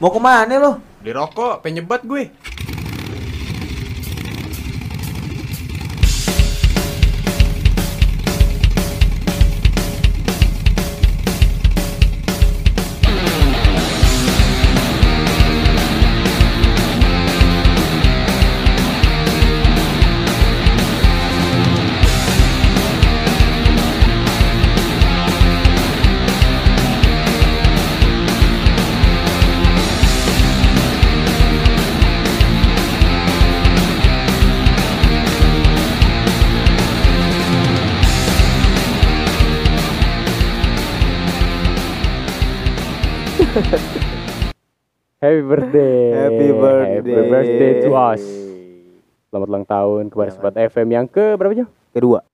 Mau ke mana lo? Beli rokok, penyebat gue. Happy birthday. Happy birthday. Happy birthday to us. Selamat ulang tahun kepada Sobat FM yang ke berapa jam? Kedua.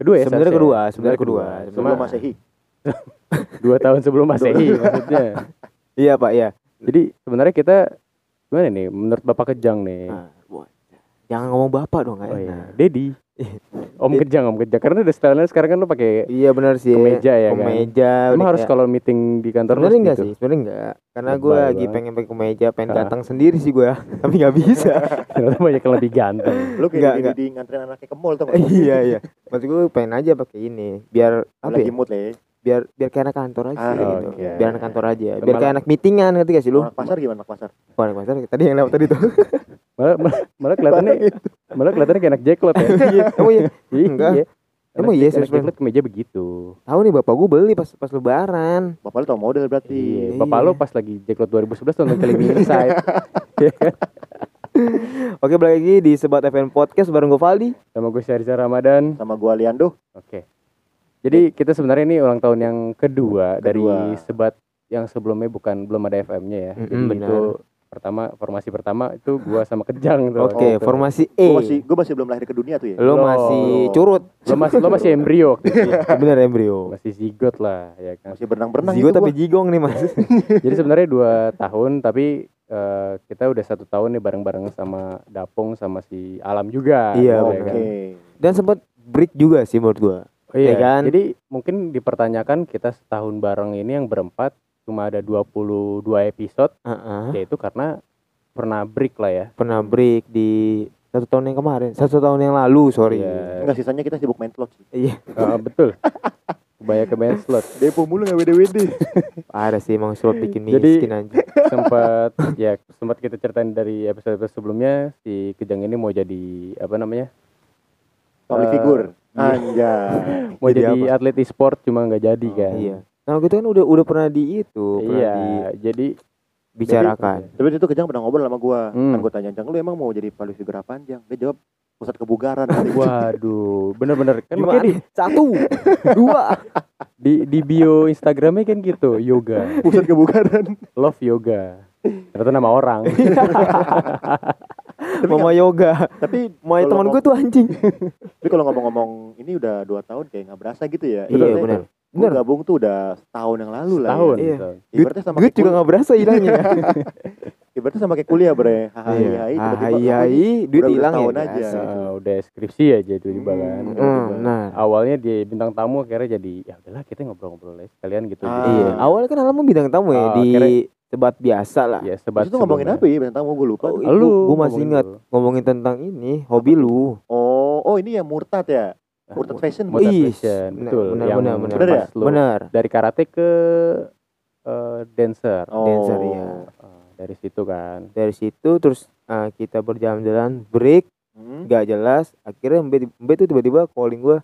Kedua ya? Sebenarnya seharusnya? kedua, sebenarnya kedua. Sebelum Masehi. dua tahun sebelum Masehi maksudnya. Iya pak, iya. Jadi sebenarnya kita gimana nih? Menurut Bapak Kejang nih. Wah, jangan ngomong bapak dong, nggak oh enak. iya, Dedi. Om Kejang, Om Kejang. Karena udah stylenya sekarang kan lo pakai Iya benar sih. Kemeja ya kan? Kemeja. Emang harus kayak- kalau meeting di kantor Sebenarnya enggak gitu? sih, sebenarnya enggak. Karena gue lagi pengen pakai kemeja, pengen ganteng sendiri sih gue, tapi nggak bisa. Ternyata banyak yang lebih ganteng. Lu Enggak, kayak enggak. gini di nganterin anaknya ke mall tuh iya iya. Maksud gue pengen aja pakai ini, biar apa Lagi ya? mood. Biar biar kayak anak kantor aja Ah, gitu. oke. Biar anak kantor aja. Biar kayak anak meetingan ngerti gak sih lu? Anak pasar gimana anak pasar? Wah, anak pasar tadi yang lewat tadi tuh. Malah, malah, malah kelihatannya malah kelihatannya kayak anak jackpot ya. Oh iya. Iya. Enggak. Anak- Emang iya, serius, jackpot kemeja begitu. Tahu nih bapak gue beli pas pas lebaran. Bapak lu tau model berarti. Iya, Iya. bapak lo pas lagi Jacklot 2011 nonton Inside. Iya kan? Oke, balik lagi di Sebat FM Podcast bareng gue Valdi. Sama gue Syariza Ramadan. Sama gua Liando. Oke. Jadi kita sebenarnya ini ulang tahun yang kedua, dari Kedua. sebat yang sebelumnya bukan belum ada FM-nya ya. Jadi Mm-mm, itu pertama formasi pertama itu gua sama Kejang tuh. Oke, itu. formasi E. Gua masih gua masih belum lahir ke dunia tuh ya. Lo Lo. masih curut. Lo masih lo masih embrio. Bener embrio. Masih zigot lah ya kan. Masih berenang-berenang Zigo itu tapi gua. jigong nih mas. Jadi sebenarnya dua tahun tapi eh, kita udah satu tahun nih bareng-bareng sama Dapong sama si Alam juga. Iya, ya Oke. kan? Dan sempat break juga sih menurut gua. Oh, iya. Ya kan? Jadi mungkin dipertanyakan kita setahun bareng ini yang berempat cuma ada 22 episode Heeh. yaitu karena pernah break lah ya. Pernah break di satu tahun yang kemarin, satu tahun yang lalu, sorry. Iya. Enggak sisanya kita sibuk main slot sih. Iya, Eh, betul. Banyak ke main slot. Depo mulu nggak WD-WD. ada sih emang slot bikin Jadi- miskin aja. sempat ya sempat kita ceritain dari episode sebelumnya si Kejang ini mau jadi apa namanya? Public Eh, figure. iya. Anjay. Mau Jadi jadi, atlet e-sport cuma nggak jadi kan. Iya. Nah, kita kan udah udah pernah di itu, pernah Iya, jadi dibicarakan. Tapi itu kejang pernah ngobrol sama gua. Hmm. Kan gua tanya, "Jang, lu emang mau jadi public figure apaan, Jang?" Dia jawab, pusat kebugaran. Waduh, bener-bener kan Gimana? di, Satu, dua. di di bio Instagramnya kan gitu, yoga, pusat kebugaran. love yoga. Ternyata nama orang. Mama yoga. Tapi Mau teman gue tuh anjing. Tapi kalau ngomong-ngomong ini udah dua tahun kayak nggak berasa gitu ya. Iya, benar. Gua Benar. gabung tuh udah setahun yang lalu lah. Tahun. Iya. gitu. Ya. Ibaratnya sama Duit kayak juga nggak berasa hilangnya. Ibaratnya sama kayak kuliah, Bre. Hahaha, Iya. hai, Ah, tiba-tiba, hai hai, ini duit hilang ya. setahun aja. Eh, udah skripsi aja itu juga Hmm. kan. Hmm, nah. Awalnya di bintang tamu akhirnya jadi ya udahlah kita ngobrol-ngobrol aja sekalian gitu. Ah. Iya, awalnya kan alamu bidang tamu ya Oh, di akhirnya- sebat biasa lah. Ya sebat itu ngomongin apa ya? Bintang tamu gue lupa. Oh. Lu Gua masih ingat. Ngomongin tentang ini, hobi lu. Oh, oh ini ya murtad ya? Murtad fashion Murtad Ih, fashion, benar, betul. benar, yang benar, benar. Bener ya? Benar. dari karate ke eh, dancer. Oh. Dancer, iya. Eh, dari situ kan. Dari situ terus eh, kita berjalan-jalan break Hmm. nggak jelas akhirnya Mbe, Mbe tuh tiba-tiba calling gua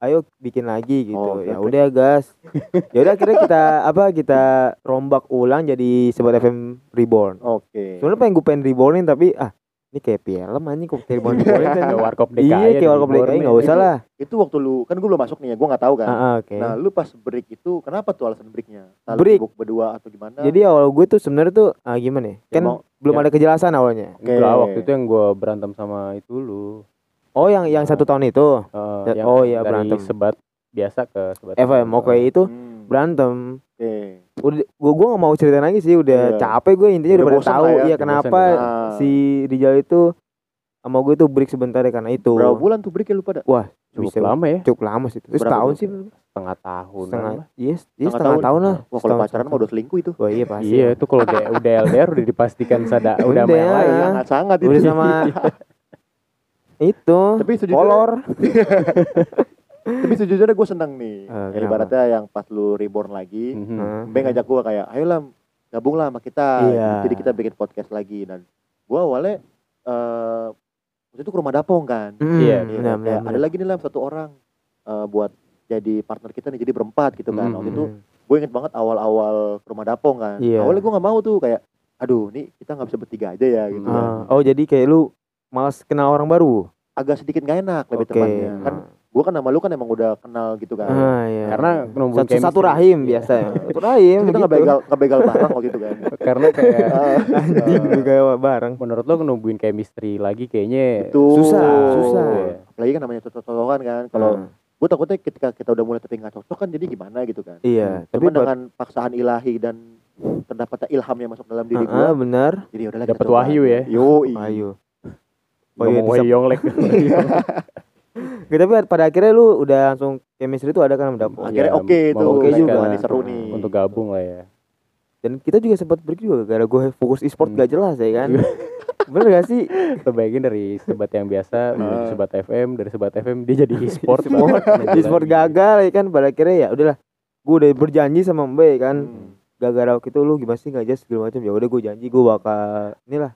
ayo bikin lagi gitu Oh, ya udah gas ya udah akhirnya kita apa kita rombak ulang jadi sebat FM reborn Oke. sebenarnya pengen gue pengen rebornin tapi ah ini kayak film anjing kok kayak reborn rebornin kan Kayak warkop DKI. iya kayak warkop DKI Borneo. nggak usah Itu- lah Itu waktu lu kan gue belum masuk nih ya, gue nggak tahu kan. ah, ah, Nah, lu pas break itu kenapa tuh alasan breaknya? Break. sibuk berdua atau gimana? jadi awal gue tuh sebenarnya tuh ah, gimana ya Ya, kan mau- belum ya. ada kejelasan awalnya Oke. Enggak, waktu itu yang gue berantem sama itu lu. oh yang yang satu tahun itu Ya, yang oh iya, dari berantem. sebat biasa ke sebat FM oke itu Hmm. berantem Oke. udah gua gua nggak mau ceritain lagi sih udah Iya. capek gue intinya Udah udah pada tahu ya. iya Udah kenapa Ah. si Rijal itu sama gue tuh break sebentar ya karena itu Berapa bulan tuh break ya lu pada? cukup Bisa. lama ya cukup lama sih. Terus tuh? sih. setengah tahun Setengah. lah. Iya, iya Setengah setengah tahun. tahun lah. Wah kalau pacaran mah setengah udah selingkuh itu. tahun. Wah iya pasti. iya itu kalau udah udah LDR udah dipastikan sada udah sama yang lain. Sangat sangat itu. Udah sama itu. Tapi kolor. Tapi sejujurnya gue seneng nih. Eh, Ya, ibaratnya yang pas lu reborn lagi, Mhm. Heeh. Mbak ngajak gue kayak, ayo lah gabung lah sama kita. Iya. Jadi kita bikin podcast lagi dan gue awalnya eh waktu itu ke rumah Dapong kan. Mm, Iya, Iya, benar, benar, ada lagi nih lah satu orang eh, buat jadi partner kita nih jadi berempat gitu kan. Hmm. Waktu itu Mm. gue inget banget awal-awal ke rumah Dapong kan. Iya. Awalnya gue nggak mau tuh kayak, aduh nih kita nggak bisa bertiga aja ya gitu. Hmm. kan. Oh jadi kayak lu malas kenal orang baru. Agak sedikit gak enak lebih Oke. tepatnya. Kan gue kan sama lu kan emang udah kenal gitu kan. Ah, iya. karena satu satu rahim Iya. biasa. Satu rahim. Kita gitu. nggak begal nggak begal bareng waktu itu kan. karena kayak Anjing lu kayak bareng. menurut lo numbuhin chemistry lagi kayaknya Itu Susah, susah. Iya. Apalagi kan namanya cocok-cocokan kan. Kalau Ah, gue takutnya ketika kita udah mulai tapi nggak cocok kan jadi gimana gitu kan. iya, tapi Tapi dengan paksaan ilahi dan terdapatnya ilham yang masuk dalam diri Ah, gue. benar. Jadi kita coba wahyu ya. Yo, Ayo. Oh iya, Yonglek Nggak, tapi pada akhirnya lu udah langsung chemistry itu ada kan Dapong. Akhirnya Iya, oke tuh. oke kayak, juga. ini seru nih. untuk gabung lah ya Dan kita juga sempat break juga gara gue fokus e-sport Hmm. gak jelas ya kan. Bener gak sih? Bayangin dari sebat yang biasa Ah. sebat FM dari sebat FM dia jadi e-sport E-sport. E-sport gagal ya kan pada akhirnya ya udahlah. Gue udah berjanji sama Mbak ya kan. Hmm. Gara-gara waktu itu lu gimana sih gak jelas segala macam. Ya udah gue janji gue bakal inilah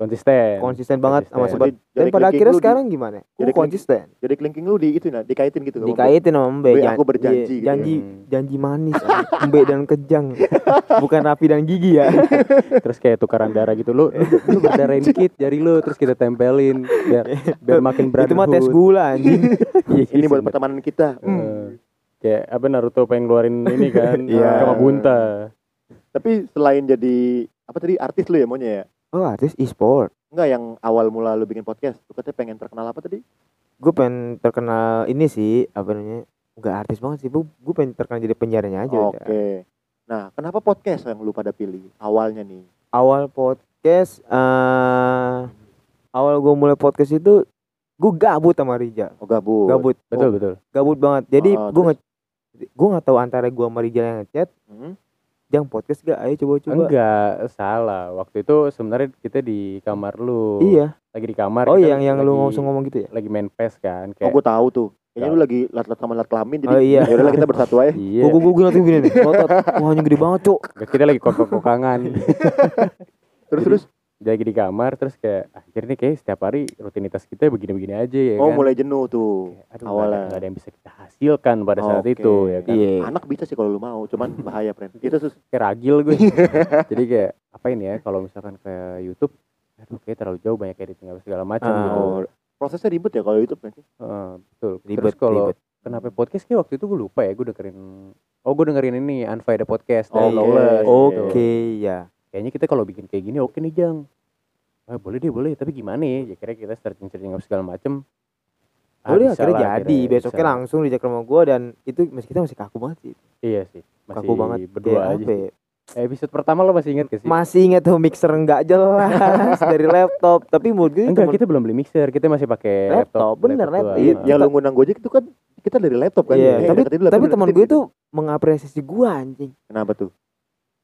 konsisten konsisten banget sama Konsisten. sebat. Jadi- Dan jadi pada akhirnya lu di- sekarang gimana? jadi konsisten. Jadi kelingking lu di itu nah, dikaitin gitu. sama Dikaitin sama Mbak. Mbak, Jan- aku berjanji iya, gitu. Janji Hmm. janji manis. Mbak dan kejang. Bukan rapi dan gigi ya. terus kayak tukaran darah gitu lu lu berdarahin dikit jari lu terus kita tempelin biar biar makin itu mah tes gula anjing. Iya, Ini buat sebenernya. pertemanan kita. Eh, Hmm. kayak apa Naruto pengen ngeluarin ini kan Iya. sama Bunta Tapi selain jadi apa tadi artis lu ya maunya ya? Oh artis e-sport. Enggak yang awal mula lu bikin podcast. Lu katanya pengen terkenal apa tadi? Gue pengen terkenal ini sih apa namanya? Gak artis banget sih. Gue pengen terkenal jadi penyiarnya aja. Oke. udah. Nah, kenapa podcast yang lu pada pilih awalnya nih? Awal podcast. eh awal gue mulai podcast itu gue gabut sama Rija. Oh gabut. Gabut. betul betul Gabut banget. Jadi Oh, gue gue nggak tahu antara gue sama Rija yang ngechat. Hmm? Jang podcast gak? Ayo coba-coba. enggak salah waktu itu sebenarnya kita di kamar lu Iya. lagi di kamar Oh yang yang lu lagi- langsung ngomong gitu ya? lagi main pes kan Oh kayak gue tahu tuh. Kayaknya lu lagi lat-lat sama lat kelamin jadi Oh, iya. ya udahlah kita bersatu aja. iya Gue gue nanti gini nih. Otot. Wah anjing gede banget cok. kita lagi kokok-kokangan Terus terus Dia lagi di kamar terus kayak akhirnya kayak setiap hari rutinitas kita begini-begini aja ya oh kan mulai jenuh tuh. Kayak, aduh, awalnya. ada, nggak ada yang bisa hasilkan pada saat Oke. itu ya kan Iya. Anak bisa sih kalau lu mau, cuman bahaya, friend. Itu sus kayak ragil gue jadi kayak apa ini ya kalau misalkan kayak YouTube aduh kayak terlalu jauh banyak editing apa segala macam Ah. gitu oh, prosesnya ribet ya kalau YouTube kan sih. Heeh, betul Ribet terus kalau kenapa podcast kayak waktu itu gue lupa ya gue dengerin oh gue dengerin ini Unfaida podcast dari Oke. Lawless gitu. Oke ya. kayaknya kita kalau bikin kayak gini oke nih Jang ah, boleh deh boleh tapi gimana ya ya kira kita searching searching apa segala macem Oh dia bisa akhirnya lah, jadi akhirnya besoknya bisa. langsung dijak rumah gue dan itu masih kita masih kaku banget sih iya sih masih kaku banget berdua Kayak aja sih. ya? Eh, episode pertama lo masih inget gak sih masih inget tuh mixer nggak jelas dari laptop tapi menurut gue enggak temen- kita belum beli mixer kita masih pakai Laptop, bener, laptop. laptop. Iya, Ah. Yang lu ngundang Gojek itu kan kita dari laptop kan. Iya, Eh, tapi deketin dulu, tapi deketin teman gue tuh mengapresiasi gue anjing Kenapa tuh?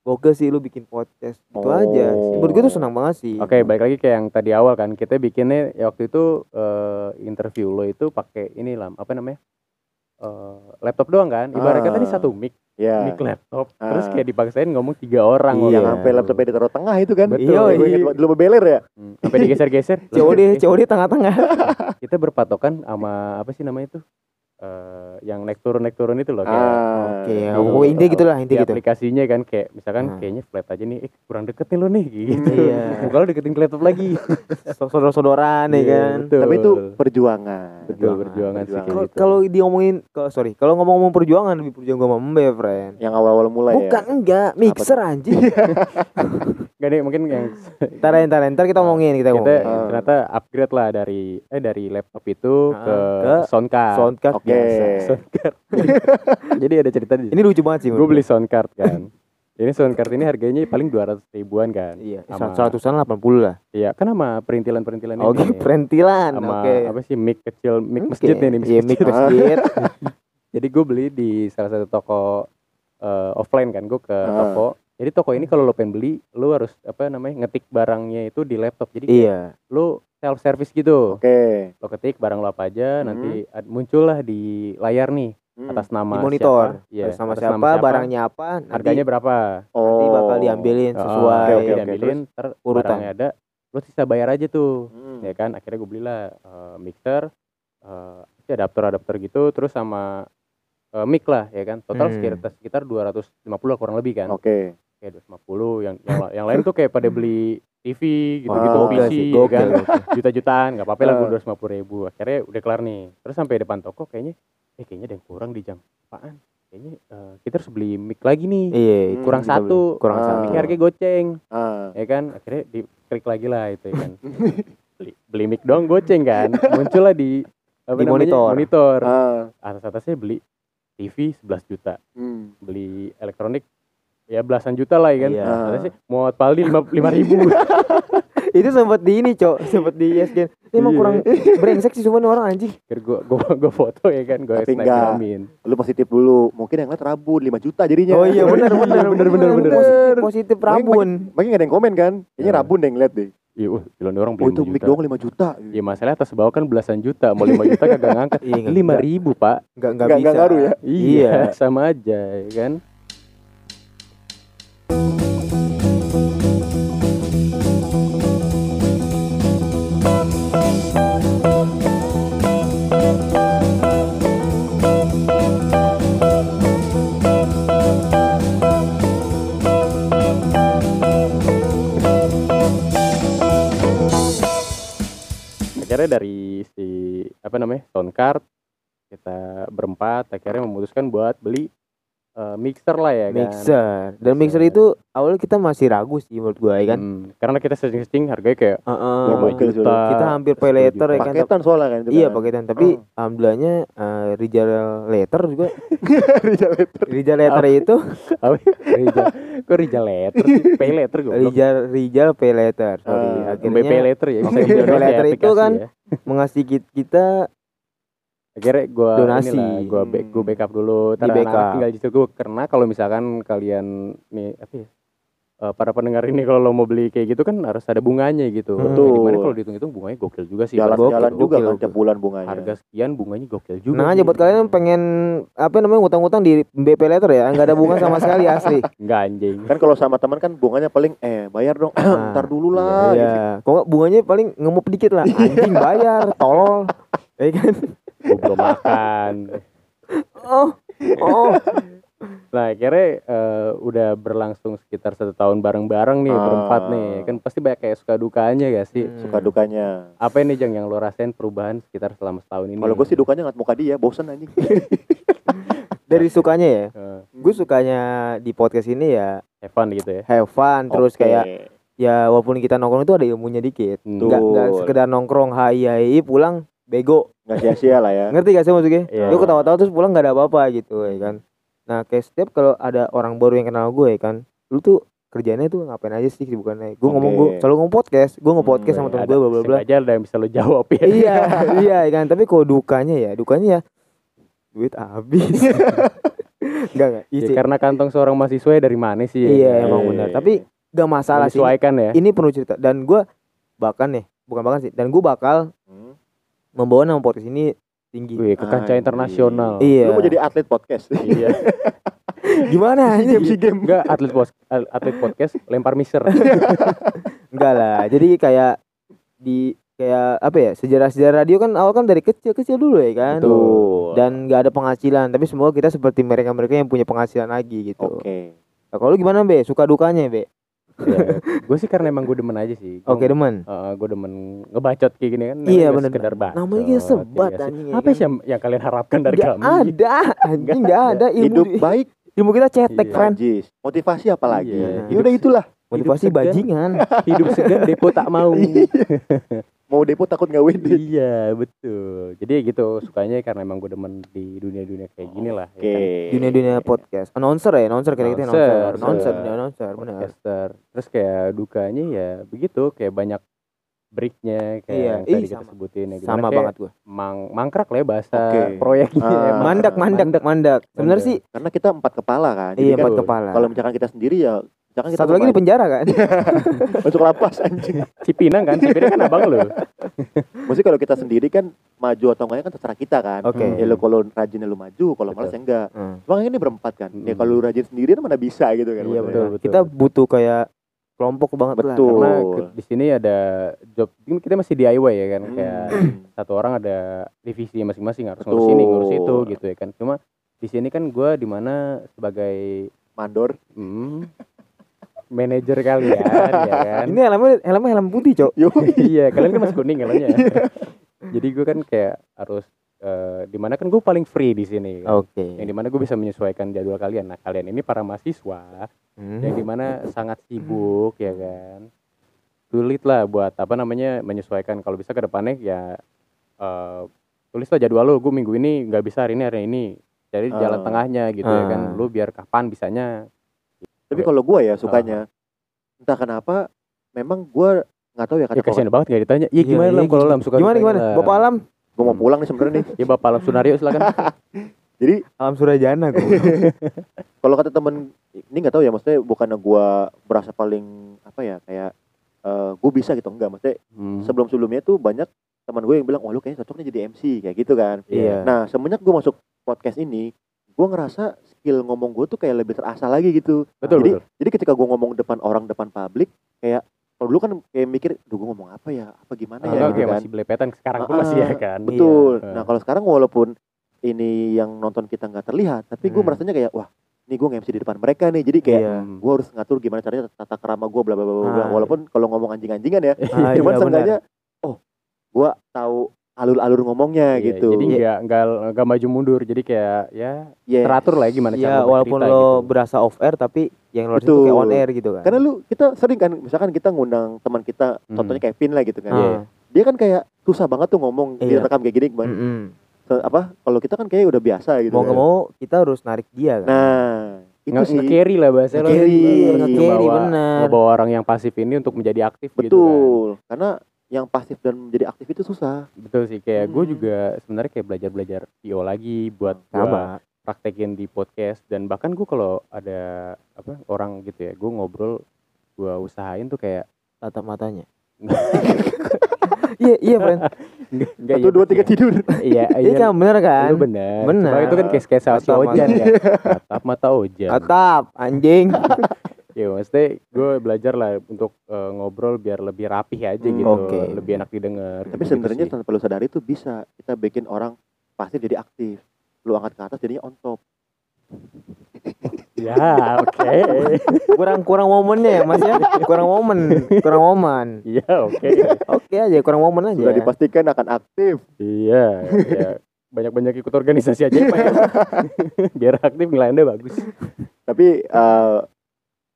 Gokil sih lu bikin podcast gitu Oh. aja menurut gue tuh senang banget sih Oke, balik lagi kayak yang tadi awal kan. Kita bikinnya ya waktu itu eh, interview lo itu pakai ini lah, apa namanya? Eh, laptop doang kan. Ibarat kata ini Ah. satu mic, Ya. mic laptop. Terus Ah. kayak dipaksain ngomong tiga orang. Iya. Yang itu. sampai laptopnya ditaruh tengah itu kan. Betul. Iya, Gue ingat iya. dulu bebeler ya. Hmm, Sampai digeser-geser. COD COD tengah-tengah Kita berpatokan sama apa sih namanya itu? Eh, yang naik turun naik turun itu loh kayak Ah. oke ya Gitu. pokoknya intinya gitu lah di intinya gitu aplikasinya kan kayak misalkan Hmm. kayaknya flat aja nih eh kurang deket nih lo nih gitu. Iya. Muka lo deketin ke laptop lagi. saudara-saudaraan ya Iya, kan betul. Tapi itu perjuangan. betul perjuangan, sih perjuangan. Kalau gitu. kalau diomongin kalau sorry, kalau ngomong-ngomong perjuangan lebih perjuangan gue sama Mbe, friend. Yang awal-awal mulai Bukan ya. enggak, mixer anjing. Gak deh mungkin yang Ntar ya, ntar, ya, ntar kita ngomongin, kita kita ngomongin. Ternyata upgrade lah dari eh dari laptop itu Ah, ke, ke soundcard. Soundcard Biasa. Soundcard. Jadi ada cerita di Ini lucu banget sih. gue beli soundcard kan. Ini sound card ini harganya paling 200 ribuan kan. Iya, Sama- seratusan delapan puluh lah. Iya, kan sama perintilan-perintilan ini. Oke, perintilan. sama Oke. apa sih mic kecil, mic Oke. masjid nih, mic Iya, mic masjid. masjid. Jadi gue beli di salah satu toko eh, offline kan, gue ke Ah. toko. Jadi toko ini kalau lo pengen beli, lo harus apa namanya ngetik barangnya itu di laptop. Jadi Iya. lo self service gitu. Oke. Lo ketik barang lo apa aja, Hmm. nanti muncullah di layar nih Hmm. atas nama Di monitor. siapa, Iya, Terus sama atas siapa, nama barangnya apa, nanti, harganya berapa. nanti Oh. bakal diambilin Oh, sesuai oke, oke, oke. diambilin, ntar urutan. barangnya ada, lo sisa bayar aja tuh. Hmm. ya kan akhirnya gue belilah eh, mixer eh ya adapter adapter gitu terus sama eh, mic lah ya kan total Hmm. sekitar sekitar 250 lah kurang lebih kan Oke. kayak 250 yang yang, yang lain tuh kayak pada beli TV gitu-gitu Wah, PC sih, ya gokil, kan juta-jutaan nggak apa-apa lah gue Eh. 250 ribu akhirnya udah kelar nih terus sampai depan toko kayaknya eh kayaknya ada yang kurang di jam apaan kayaknya eh, kita harus beli mic lagi nih Iya, Hmm, itu kurang kita beli. satu kurang Ah. satu. mic harganya goceng Ah. ya kan akhirnya diklik lagi lah itu ya kan beli, beli mic doang goceng kan muncullah di apa Di namanya, monitor. monitor Ah. atas atasnya beli TV 11 juta Hmm. beli elektronik ya belasan juta lah ya kan Iya. Ah. atasnya mau paldi lima lima ribu itu sempat di ini, Cok. Sempat di ESPN. Ini emang Iya. kurang brengsek sih cuma nih orang anjing. Gua gua gua foto ya kan gua Tapi enggak. snapgramin Lu positif dulu. Mungkin yang lihat rabun 5 juta jadinya. Oh iya benar Iya, benar benar, benar, benar. Positif, positif rabun. Makanya gak ada yang komen kan. Kayaknya Ah. rabun deh yang lihat deh. iya uh gila nih orang Oh beli itu 5 mic juta doang 5 juta. ya masalah atas bawah kan belasan juta mau 5 juta kagak ngangkat Iya, lima ribu pak Enggak enggak Nggak- bisa. nggak ngaruh ya? iya Iya. sama aja ya kan akhirnya dari si apa namanya sound card kita berempat akhirnya memutuskan buat beli eh, mixer lah ya kan Mixer. Dan mixer Mixer. itu awalnya kita masih ragu sih menurut gua ya kan. Hmm, karena kita searching harganya kayak gokil sih juta Kita hampir pay 10 later ya kan. Paketan soalnya kan itu Iya kan. paketan, tapi Oh. alhamdulillahnya eh, Rijal letter juga Rijal letter. Rijal letter itu apa Rijal kok Rijal letter sih pay letter gue Rijal Rijal pay letter. Sorry, Ah, akhirnya pay letter ya bisa pay letter itu kan ya. mengasih ki- kita akhirnya gue Donasi. inilah gue back gue Hmm. backup dulu Di anak-anak backup. tinggal di situ karena kalau misalkan kalian nih apa ya eh, para pendengar ini kalau lo mau beli kayak gitu kan harus ada bunganya gitu. Hmm. Betul. Di mana kalau dihitung-hitung bunganya gokil juga sih. Jalan-jalan juga gokil, kan tiap bulan bunganya. harga sekian bunganya gokil juga. Nah aja sih. buat kalian yang pengen apa namanya ngutang-ngutang di BP letter ya, nggak ada bunga sama sekali asli. Enggak anjing. Kan kalau sama teman kan bunganya paling eh bayar dong. Nah, Ntar dulu lah. gitu. Iya, kok nggak bunganya paling ngemup dikit lah. Anjing bayar, tolol. Ya kan? Gue belum makan. Oh, oh. Nah akhirnya eh, udah berlangsung sekitar satu tahun bareng-bareng nih Ah. berempat nih. Kan pasti banyak kayak suka dukanya gak sih? Hmm. Suka dukanya. Apa ini Jang yang lo rasain perubahan sekitar selama setahun ini? Kalau gue sih dukanya ngeliat muka dia, bosen anjing. Dari sukanya ya, Eh, gue sukanya di podcast ini ya have fun gitu ya. have fun terus Oke. kayak ya walaupun kita nongkrong itu ada ilmunya dikit. Nggak nggak sekedar nongkrong hai hai pulang bego. Nggak sia-sia lah ya. Ngerti gak sih maksudnya? Iya. Lu ketawa-tawa terus pulang gak ada apa-apa gitu ya kan. Nah, kayak setiap kalau ada orang baru yang kenal gue ya kan, lu tuh kerjanya tuh ngapain aja sih bukannya gue ngomong Oke. gue selalu ngomong podcast gue nge-podcast Hmm, sama temen Ada- gue bla bla bla sengaja ada yang bisa lo jawab ya. iya iya ya kan tapi kalau dukanya ya dukanya ya duit habis enggak enggak Ya, karena kantong seorang mahasiswa ya dari mana sih? ya? iya kan? emang benar tapi gak masalah sih Menyesuaikan ya. ini perlu cerita dan gue bahkan nih bukan bahkan sih dan gue bakal Hmm. Membawa nama podcast ini tinggi Wih, ke kancah internasional. iya Lu mau jadi atlet podcast. Iya. gimana anjing? si game. Enggak atlet pos atlet podcast lempar miser. enggak lah jadi kayak di kayak apa ya sejarah-sejarah radio kan awal kan dari kecil-kecil dulu ya kan Betul. dan nggak ada penghasilan tapi semoga kita seperti mereka-mereka yang punya penghasilan lagi gitu Oke. nah, kalau lu gimana be suka dukanya be ya, gue sih karena emang gue demen aja sih. Oke demen gue demen ngebacot kayak gini kan. Iya, bener. Sekedar bacot. namanya kita sebat ya anjing ya Apa kan? sih yang, yang kalian harapkan dari Nggak kami? ada anjing nggak ada ilmu Hidup baik, ilmu kita cetek Iya. friend. Motivasi apa lagi? Iya. Ya udah itulah. Hidup motivasi segan. bajingan hidup segan depo tak mau Mau depo takut nggak wede. iya betul jadi ya gitu sukanya karena emang gue demen di dunia-dunia kayak gini lah ya Oke. kan. dunia dunia podcast announcer ya announcer kayak gitu Announcer, announcer announcer announcer. dunia announcer benar podcaster terus kayak dukanya ya begitu kayak banyak breaknya kayak Iya, yang tadi ih, kita sama. sebutin ya, sama kayak banget gua mang mangkrak lah ya bahasa Oke. proyeknya Ah. emang. mandak mandak mandak sebenarnya sih Karena kita empat kepala kan. Iya kan empat kepala kalau misalkan kita sendiri ya misalkan kita satu lagi di penjara kan masuk lapas anjing. Cipinang kan Cipinang kan abang lo Maksudnya kalau kita sendiri kan maju atau enggaknya kan terserah kita kan. oke Hmm. Ya lu kalau rajin ya lu maju, kalau malas ya enggak. Hmm. Bang ini berempat kan. Ya Hmm. kalau lu rajin sendirian mana bisa gitu kan. iya betul. betul. kita butuh kayak kelompok banget lah Betul. karena ke- di sini ada job kita masih DIY ya kan kayak Hmm. satu orang ada divisi masing-masing harus Betul. ngurus ini ngurus itu gitu ya kan cuma di sini kan gue di mana sebagai Mandor. hmm, manajer kalian ya kan? Ini helmnya helmnya helm putih cok. Iya kalian kan masih kuning helmnya. Jadi gue kan kayak harus eh, di mana kan gue paling free di sini kan. oke. Yang di mana gue bisa menyesuaikan jadwal kalian. Nah kalian ini para mahasiswa Hmm. yang di mana sangat sibuk ya kan? Sulit lah buat apa namanya menyesuaikan. Kalau bisa ke depannya ya eh tulislah jadwal lo gue minggu ini nggak bisa hari ini hari ini. Jadi jalan Ah. tengahnya gitu ya kan? Ah. lu biar kapan bisanya Tapi kalau gua ya sukanya entah kenapa memang gua nggak tahu ya ya kata kasihan kalau banget gak ditanya. Iya Iya, gimana iya, lam kalau gitu. lam suka gimana gimana? Lam? bapak alam? Gua mau pulang nih sebenarnya nih. ya bapak alam sunario silakan. Jadi alam surajana gue kalau kata temen ini nggak tahu ya maksudnya bukannya gua berasa paling apa ya kayak eh gue bisa gitu. Enggak maksudnya Hmm. sebelum sebelumnya tuh banyak teman gue yang bilang wah lu kayaknya cocoknya jadi MC kayak gitu kan. Iya. Nah semenjak gue masuk podcast ini gue ngerasa skill ngomong gue tuh kayak lebih terasa lagi gitu. Betul jadi betul. jadi ketika gue ngomong depan orang depan publik kayak kalau dulu kan kayak mikir duh gue ngomong apa ya? Apa gimana ya? Enggak, gitu kan. masih belepetan. Sekarang pun Ah, masih ya kan? Betul. Iya. nah kalau sekarang walaupun ini yang nonton kita nggak terlihat tapi gue Hmm. merasanya kayak wah ini gue nge-MC di depan mereka nih. Jadi kayak Iya. Hmm. gue harus ngatur gimana caranya tata kerama gue bla bla bla bla bla. Ah, walaupun kalau ngomong anjing-anjingan ya Ah, cuman iya, seenggaknya oh gue tahu alur-alur ngomongnya Iya, gitu jadi nggak nggak nggak maju mundur jadi kayak ya Yes. teratur lah ya gimana Iya, cara walaupun lo gitu. berasa off air tapi yang lo itu Betul. kayak on air gitu kan. karena lu kita sering kan misalkan kita ngundang teman kita Hmm. contohnya Kevin lah gitu kan Ah. Iya. dia kan kayak susah banget tuh ngomong Iya. direkam kayak gini Bang. Mm-mm. Se- apa kalau kita kan kayak udah biasa gitu Mau kan. nggak mau kita harus narik dia kan. nah itu Nge- sih nge-carry lah bahasa lo Nge-carry, nge-carry, bener. ngebawa orang yang pasif ini untuk menjadi aktif gitu kan betul karena yang pasif dan menjadi aktif itu susah betul sih kayak gue Hmm. juga sebenarnya kayak belajar belajar PO lagi buat gua Sama. praktekin di podcast dan bahkan gue kalau ada apa orang gitu ya gue ngobrol gue usahain tuh kayak tatap matanya. Iya, iya, friend. enggak satu dua tiga tidur iya Iya kan bener kan? Lu bener. Bener. Cuma itu kan kayak kayak si Tatap Ojan ya. Tatap mata Ojan. Tatap anjing. Ya maksudnya gue belajar lah untuk eh, ngobrol biar lebih rapih aja Hmm, gitu. oke. Lebih enak didengar. tapi sebenarnya sih. tanpa lu sadari tuh bisa kita bikin orang pasif jadi aktif lu angkat ke atas jadinya on top Ya oke. Kurang kurang momennya ya, Mas ya. Kurang momen, kurang momen. Iya oke. Oke aja, kurang momen aja. sudah dipastikan akan aktif Iya. ya. Banyak-banyak ikut organisasi aja Pak. ya. biar aktif nilainya bagus. tapi eh,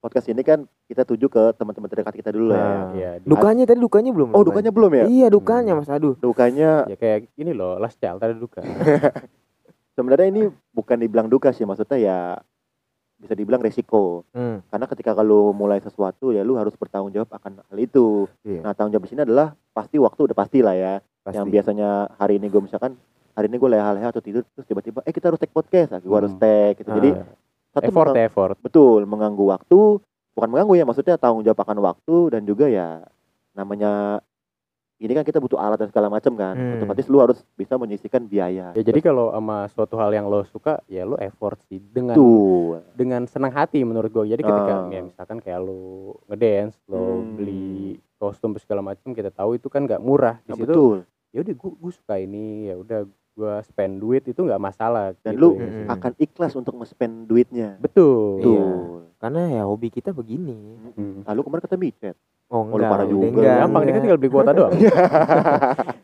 podcast ini kan kita tuju ke teman-teman terdekat kita dulu lah ya Nah. Iya. Dukanya tadi dukanya belum. oh dukanya belum ya Iya, dukanya Mas. Aduh. dukanya Ya kayak gini loh, last child ada duka. sebenarnya ini bukan dibilang duka sih maksudnya ya bisa dibilang resiko Hmm. karena ketika kalau mulai sesuatu ya lu harus bertanggung jawab akan hal itu Iya. nah tanggung jawab di sini adalah pasti waktu udah pasti lah ya Pasti. yang biasanya hari ini gue misalkan hari ini gue leha-leha atau tidur terus tiba-tiba eh kita harus take podcast lagi gue harus Hmm. take gitu jadi Ah. Satu effort ya, effort. betul mengganggu waktu bukan mengganggu ya maksudnya tanggung jawab akan waktu dan juga ya namanya ini kan kita butuh alat dan segala macam kan Hmm. otomatis lu harus bisa menyisihkan biaya Ya jadi kalau sama suatu hal yang lo suka, ya lo effort sih dengan tuh dengan senang hati menurut gue. Jadi ketika Ah. ya misalkan kayak lo ngedance, lo Hmm. beli kostum segala macam, kita tahu itu kan nggak murah di Nah, situ. betul Ya udah gue suka ini, ya udah gue spend duit itu nggak masalah. dan gitu lu ya. Mm-mm. akan ikhlas untuk nge-spend duitnya betul. Iya. Karena ya hobi kita begini. Hmm. lalu kemarin kata micet Oh, lu enggak. parah udah juga. enggak, Gampang dia kan tinggal beli kuota doang.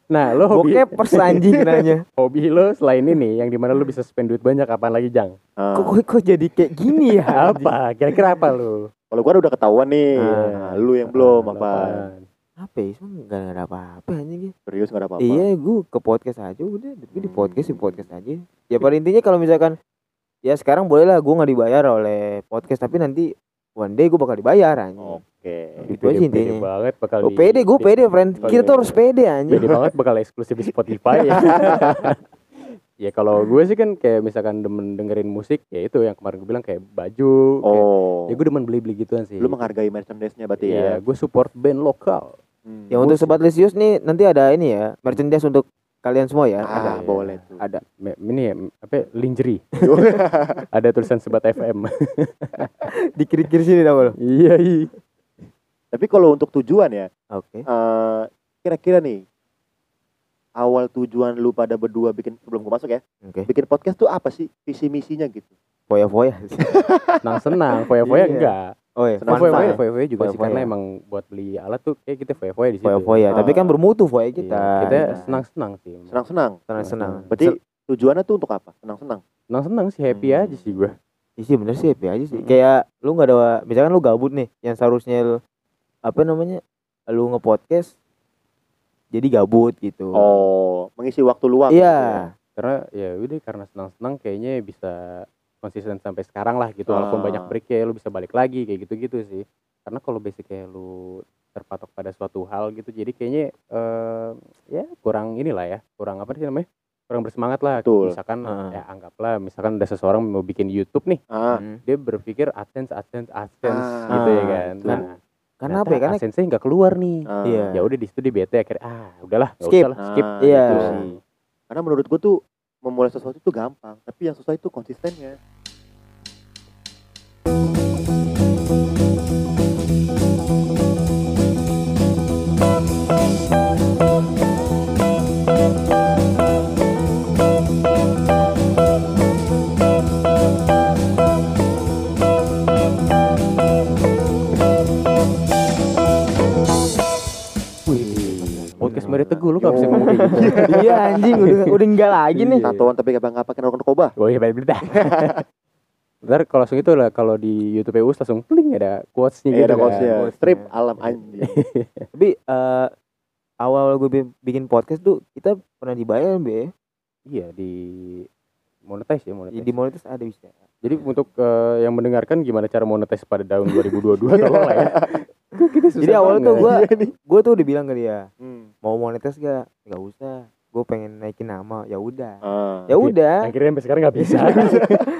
nah lo hobi Bokepers anjing nanya. hobi lo selain ini yang di mana lo bisa spend duit banyak apaan lagi jang? Ah, Kok, kok, kok jadi kayak gini ya? Apa? Kira-kira apa lo? Kalau gua udah ketahuan nih. Ah. Nah, lu yang belum Nah, apa? apaan? Apa ya cuma nggak nggak ada apa-apa anjing Serius gak ada apa-apa. iya gue ke podcast aja udah gue di Hmm. podcast di podcast aja ya pada intinya kalau misalkan ya sekarang boleh lah gue nggak dibayar oleh podcast tapi nanti one day gue bakal dibayar anjing Oke. Gitu Pede- aja pede intinya. banget bakal Oh, pede gue pede friend kita tuh harus pede anjing pede banget bakal eksklusif di Spotify ya. ya kalau gue sih kan kayak misalkan demen dengerin musik ya itu yang kemarin gue bilang kayak baju kayak, Oh. ya gue demen beli-beli gituan sih. Lu menghargai merchandise-nya berarti Iya, ya. gue support band lokal. Hmm. ya untuk sobat Lisius nih nanti ada ini ya merchandise untuk kalian semua ya. Ah, ada. boleh tuh. ada. Ini ya apa lingerie. Ada tulisan sebat FM di kiri kiri sini tau lo iya iya. Tapi kalau untuk tujuan ya, oke. eh, kira-kira nih awal tujuan lu pada berdua bikin sebelum gua masuk ya, oke bikin podcast tuh apa sih visi misinya gitu? foya foya senang senang foya foya Iya. enggak oh ya Senang foya foya ya? foya foya juga sih Foya-foya. karena emang buat beli alat tuh kayak kita foya foya di situ foya foya tapi kan Ah. bermutu foya Iya, kita kita Nah, senang senang sih Senang-senang. senang senang Berarti tujuannya tuh untuk apa? Senang-senang. senang senang sih happy Hmm. aja sih gue Iya sih bener sih happy aja sih. Mm. Kayak lu nggak ada misalkan lu gabut nih yang seharusnya lu- apa namanya? Lu nge-podcast jadi gabut gitu. Oh, mengisi waktu luang. Iya. gitu ya. karena ya udah karena senang senang kayaknya bisa konsisten sampai sekarang lah gitu walaupun Ah. banyak break ya lu bisa balik lagi kayak gitu gitu sih karena kalau basic kayak lu terpatok pada suatu hal gitu jadi kayaknya eh ya kurang inilah ya kurang apa sih namanya kurang bersemangat lah Betul. misalkan Ah. ya anggaplah misalkan ada seseorang mau bikin YouTube nih Ah, Mm. dia berpikir AdSense AdSense AdSense Ah, gitu ya kan betul. nah Karena apa ya? Karena AdSense-nya nggak keluar nih ah. Iya. ya udah di situ dia bete akhirnya ah udahlah Skip. usah lah skip Ah, Iya. gitu sih. Karena menurut gua tuh memulai sesuatu itu gampang, tapi yang susah itu konsistennya. Mary Teguh lu nggak bisa ngomong kayak gitu iya anjing udah udah enggak lagi nih. Iya. Tatoan tapi gak nggak pakai rokok narkoba. Oh iya beda. Ntar kalau langsung itu lah kalau di YouTube Eus langsung kling ada quotesnya Iya gitu ada kan. quotesnya. Strip alam anjing. Tapi eh awal gue bi- bikin podcast tuh kita pernah dibayar be. Iya di monetize ya monetize. Di monetis ada bisa. Jadi untuk eh, yang mendengarkan gimana cara monetize pada tahun 2022 tolong lah ya. Jadi awalnya tuh banget. gua Iya gue tuh udah bilang ke dia Hmm. mau monetis gak? Gak usah. Gue pengen naikin nama. Ya udah. Ah. Ya udah. akhirnya sampai sekarang nggak bisa.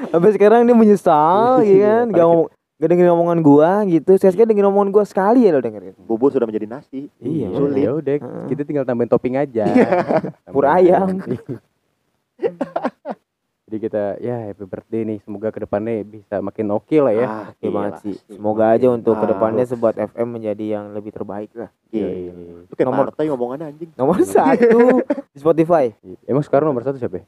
Sampai sekarang dia menyesal Iya, ya kan. Gak ngomong Gak dengerin omongan gua gitu. Sekali-sekali dengerin omongan gua sekali ya lo dengerin. Bubur sudah menjadi nasi. Iya, sulit. Ya udah kita tinggal tambahin topping aja. Pur ayam. Jadi kita ya happy birthday nih semoga ke depannya bisa makin oke lah ya. Ah, Oke banget sih. Semoga aja untuk Ah, ke depannya sebuat FM menjadi yang lebih terbaik lah. Gila. Yoi. Itu kayak Nomor- partai ngomongannya anjing. Nomor satu di Spotify. Emang sekarang nomor satu siapa? ya?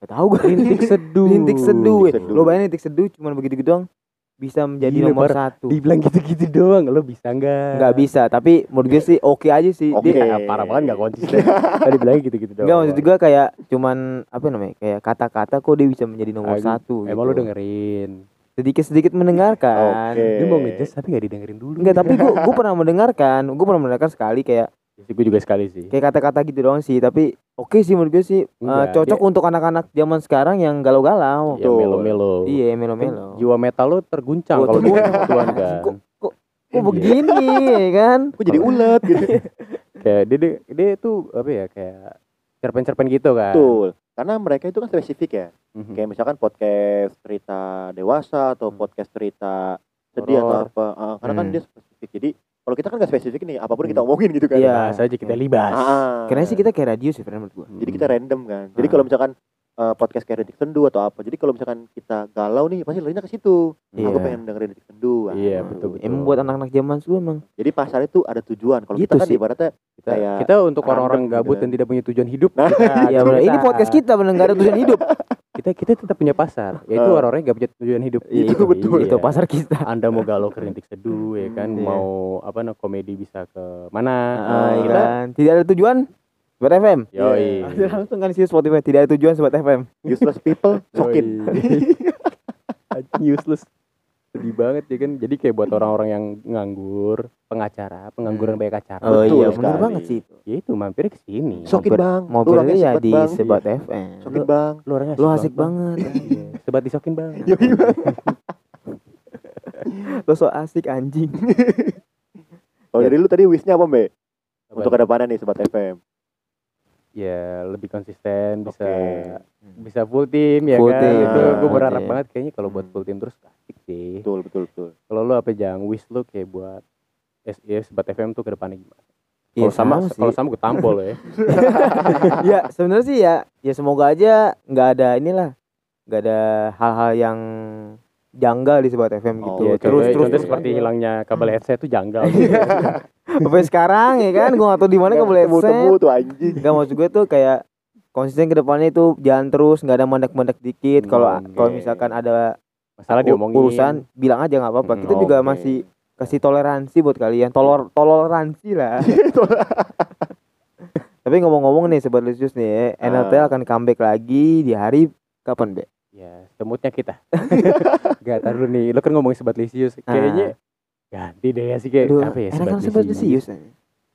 Gak tau gue. Rintik seduh. Rintik seduh. Lo bayangin rintik seduh cuman begitu-gitu doang bisa menjadi Gila, nomor Bar. satu. Dibilang gitu-gitu doang, lo bisa nggak? Nggak bisa, tapi menurut gue sih oke aja sih. Oke. Dia Ya, parah banget nggak konsisten. Tadi bilangnya gitu-gitu doang. Enggak maksud gue kayak cuman apa namanya kayak kata-kata kok dia bisa menjadi nomor Ah, satu. Emang lo gitu. dengerin? sedikit-sedikit mendengarkan. Oke. Dia mau ngejudge tapi nggak didengerin dulu. Enggak, tapi gue gue pernah mendengarkan, gue pernah mendengarkan sekali kayak Sih, gue juga sekali sih. kayak kata-kata gitu doang sih, tapi oke sih menurut gue sih eh, Enggak, cocok dia- untuk anak-anak zaman sekarang yang galau-galau. Ya melo-melo. Iya, Kan melo-melo. Jiwa metal lo terguncang Oh, kalau gituan kan. Kok kok kok Iya. begini ya kan? Kok jadi ulet gitu. Kayak dia, dia dia tuh apa ya kayak cerpen-cerpen gitu kan. Betul. Karena mereka itu kan spesifik ya. Mhm. Kayak misalkan podcast cerita dewasa atau Hmm. podcast cerita sedih Horor. atau apa. Ah, karena kan Hmm. dia spesifik. Jadi kalau kita kan nggak spesifik nih, apa pun Hmm. kita omongin gitu kan. Iya. Bahas aja kita libas. Ah, Karena sih kita kayak radio sih menurut gue. Jadi kita random kan. Jadi Ah. kalau misalkan eh, podcast kayak Detik Sendu atau apa. Jadi kalau misalkan kita galau nih, pasti larinya ke situ. Iya. Aku pengen dengerin Detik Sendu. Ah. Iya, betul, betul. Emang buat anak-anak zaman dulu emang. Jadi pasar itu ada tujuan. Kalau Gitu kita kan sih. ibaratnya kita, kayak kita untuk orang-orang gitu gabut kan. dan tidak punya tujuan hidup. Nah, kita, Iya benar. Ini kita- podcast kita benar ada tujuan hidup. kita kita tetap punya pasar. Yaitu Ah. orang-orang yang gak punya tujuan hidup. Iya, itu betul. Iya. Itu pasar kita. Anda mau galau ke rintik seduh ya kan, Iya. mau apa nah komedi bisa ke mana? Ah, iya kita kan. Tidak ada tujuan Sobat FM. yoi. Ada langsung kan sih Spotify tidak ada tujuan Sobat FM. useless people, sokin. Useless. sedih banget ya kan jadi kayak buat orang-orang yang nganggur pengacara pengangguran banyak acara Oh Betul iya sekali. banget sih itu. ya itu mampir ke sini Sokin bang. Orangnya ya di bang. Sebat FM. Sokin bang. lu orangnya Lu asik banget. Iya, sebat disokin bang Yoi, Bang. Lu so asik anjing. Kalau dari lu tadi wishnya apa mbak? Untuk ke depannya nih Sobat FM. Ya lebih konsisten bisa Oke. bisa full tim ya Full kan team, itu gue full berharap team. banget kayaknya kalau buat Hmm. full tim terus asik sih Betul betul betul. kalau lu apa jangan wish lu kayak buat SIS sebat FM tuh ke depannya gimana Iya kalau sama, sih. kalau sama gue tampol ya ya sebenarnya sih ya ya semoga aja nggak ada inilah nggak ada hal-hal yang janggal di sebat FM gitu. Oh, ya terus terus contoh seperti hilangnya kabel headset itu janggal Sampai sekarang ya kan? Gua nggak tahu di mana headset. tuh anjing. Enggak maksud gue tuh kayak konsisten ke depannya itu jalan terus nggak ada mandek-mandek dikit. Kalau Hmm, kalau misalkan ada masalah diomongin. urusan bilang aja nggak apa-apa. Hmm, kita juga oke. masih kasih toleransi buat kalian. Tolor toleransi lah. Tapi ngomong-ngomong nih sobat Lucius nih Ah. NLT akan comeback lagi di hari kapan be? Ya semutnya kita. Gak tahu nih. Lo kan ngomongin sebat lisius kayaknya ganti deh ya sih kayak Aduh, apa ya enak kan sobat Lucius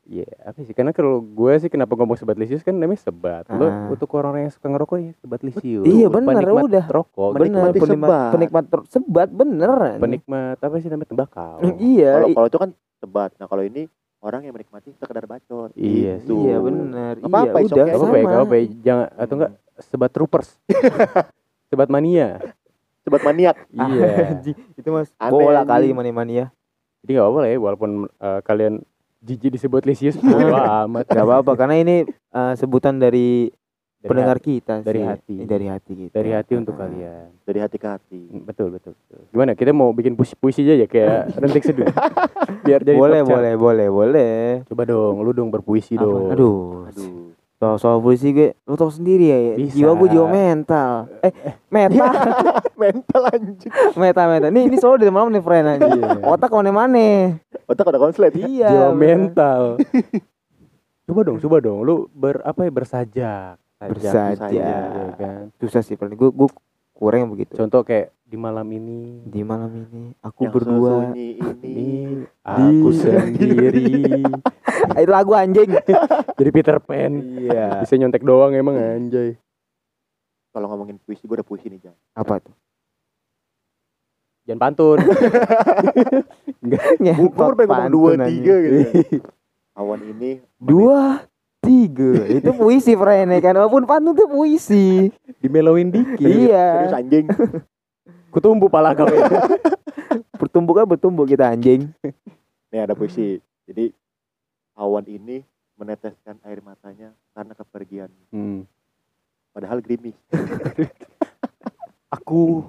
Iya, apa sih? Karena kalau gue sih kenapa ngomong sebat lisius kan namanya sebat. Lo Ah. untuk orang-orang yang suka ngerokok ya sebat lisius. Iya, bener, Penikmat udah. Rokok, bener Menikmati penikmat sebat. penikmat ter- sebat bener penikmat apa sih namanya tembakau. iya Kalau itu kan sebat. Nah kalau ini orang yang menikmati sekedar bacot. Iya Gitu. iya bener Nggak apa-apa, iya udah gak apa-apa ya. Jangan atau enggak sebat troopers. sebat mania. Sebat maniak. Iya. Anjing, itu mas bola kali mani mania Jadi gak apa-apa lah ya walaupun eh, kalian jijik disebut lisius bodo amat. Gak apa-apa karena ini eh, sebutan dari, Dari pendengar hati. kita dari sih. hati. Eh, dari hati gitu dari hati untuk Ah. kalian. Dari hati ke hati. Betul, betul, betul. Gimana? Kita mau bikin puisi, puisi aja ya kayak rentik seduh. Biar jadi boleh boleh boleh boleh Coba dong, lu dong berpuisi Apa? dong. aduh Aduh. Soal soal puisi gue lu tau sendiri ya Bisa. jiwa gue jiwa mental eh meta Mental anjing. meta meta nih ini soal dari malam nih friend aja Iya. otak ke mana mana Otak udah konslet. iya Jiwa bener. mental. coba dong, coba dong. Lu ber apa ya bersajak. Sajak, Bersaja. iya kan. susah sih friend gue gue kurang begitu Contoh kayak di malam ini di malam ini aku Yang berdua ini. aku sendiri. Itu lagu anjing Jadi Peter Pan. iya Bisa nyontek doang emang anjay. Kalau ngomongin puisi, gue udah puisi nih, Jan. apa tuh Jangan pantun. Gue baru pengen dua, tiga gitu. Awan ini dua tiga itu puisi friend kan walaupun pantun itu puisi Dimelowin dikit. serius iya anjing. Kutumbuh pala kau. bertumbuk kan bertumbuk kita anjing Nih ada puisi. Jadi awan ini meneteskan air matanya karena kepergian. Hmm. Padahal gerimis. Aku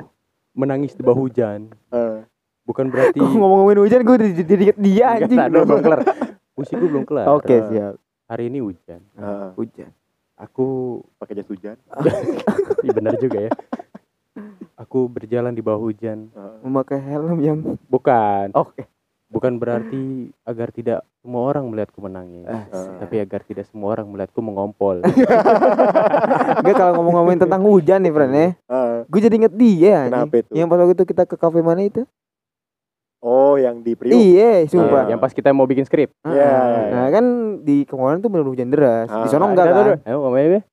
menangis di bawah hujan. Eh, Bukan berarti Kok ngomong-ngomongin hujan gue jadi dia Enggak, anjing aduh, belum kelar. Puisi gue belum kelar. oke Eh. siap Hari ini hujan. eh, hujan Aku pakai jas hujan. Iya benar juga ya. Aku berjalan di bawah hujan. Eh, memakai helm yang Bukan. oke Bukan berarti agar tidak semua orang melihatku menangis. Eh. Tapi agar tidak semua orang melihatku mengompol. Enggak kalau ngomong-ngomongin tentang hujan nih friend ya Eh, gue jadi inget dia kenapa itu? yang pas waktu itu kita ke kafe mana itu Oh, yang di Priuk. iya Eh, sumpah yang pas kita mau bikin skrip. Iya, ah. iya. nah kan di kemarin tuh bener hujan deras di Ah, sono enggak kan. Ayo ngomongin deh.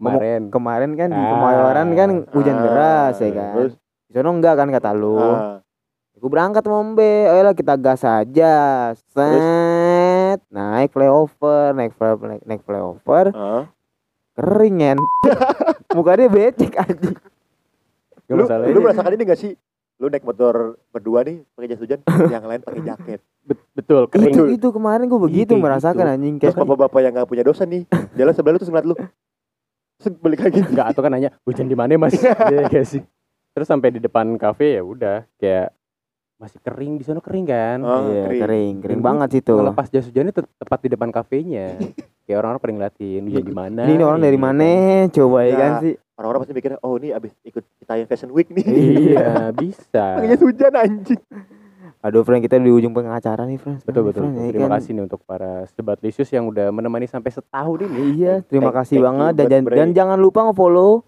Kemarin. kemarin kan di Ah. Kemayoran kan hujan Ah, deras ya kan Terus, di sono enggak kan kata lu ah, Gue berangkat sama Mbe, ayolah kita gas aja. Set, naik flyover, naik fly, naik, naik flyover, ah. kering kan. Muka dia becek aja. Gak Lu, lu merasakan ini gak sih? Lu naik motor berdua nih pakai jas hujan, yang lain pakai jaket. Betul, kering. Itu itu kemarin gue begitu kayak merasakan gitu. anjing kayak bapak-bapak yang gak punya dosa nih, jalan sebelah lu terus ngeliat lu. Balik lagi. Enggak, atau kan nanya, hujan di mana mas? Iya gak sih? Terus sampai di depan kafe ya udah kayak masih kering di sana kering kan. Oh, iya, kering. kering, kering banget sih tuh. Ngelepas jas hujannya te- tepat di depan kafenya. kayak orang-orang pada ngeliatin hujan di mana. Ini, orang dari Ini mana? Coba ya kan sih. Orang-orang pasti mikirnya, oh ini abis ikut kita yang Fashion Week nih. iya, bisa. Pakai jas hujan anjing. Aduh, friend kita di ujung pengacara nih, friend. Betul betul. Friend, betul. ya Terima kan? kasih nih untuk para sebat lisius yang udah menemani sampai setahun ini. Iya, terima Thank- kasih thank banget dan, dan, dan jangan lupa nge-follow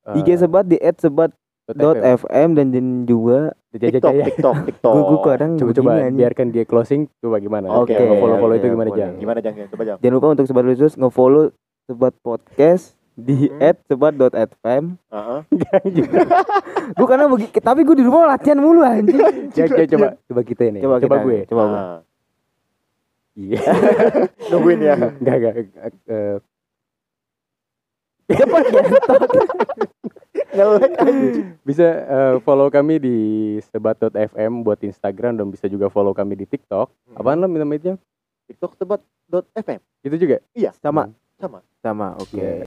Eh, IG sebat di @sebat dot fm dan dan juga TikTok, ya. TikTok, TikTok. gue gue kadang Coba coba biarkan dia closing coba gimana? Oke, follow follow oke, itu gimana. Jang? Gimana Jang? Coba Jang. Jangan lupa untuk sobat khusus nge-follow sobat podcast di Hmm. @sobat.fm. Heeh. Gue karena begi, tapi gue di rumah latihan mulu anjing. Ya, coba, coba coba kita ini. Coba, Coba, kita, gue. Coba gue. Ah, Iya. Nungguin ya. Enggak enggak eh, Cepat ya. Ngelek anjing. bisa eh, follow kami di sebat.fm buat Instagram dan bisa juga follow kami di TikTok. Apaan lo namanya? TikTok sebat dot FM. Itu juga? Sama Sama. sama. Oke. Iya.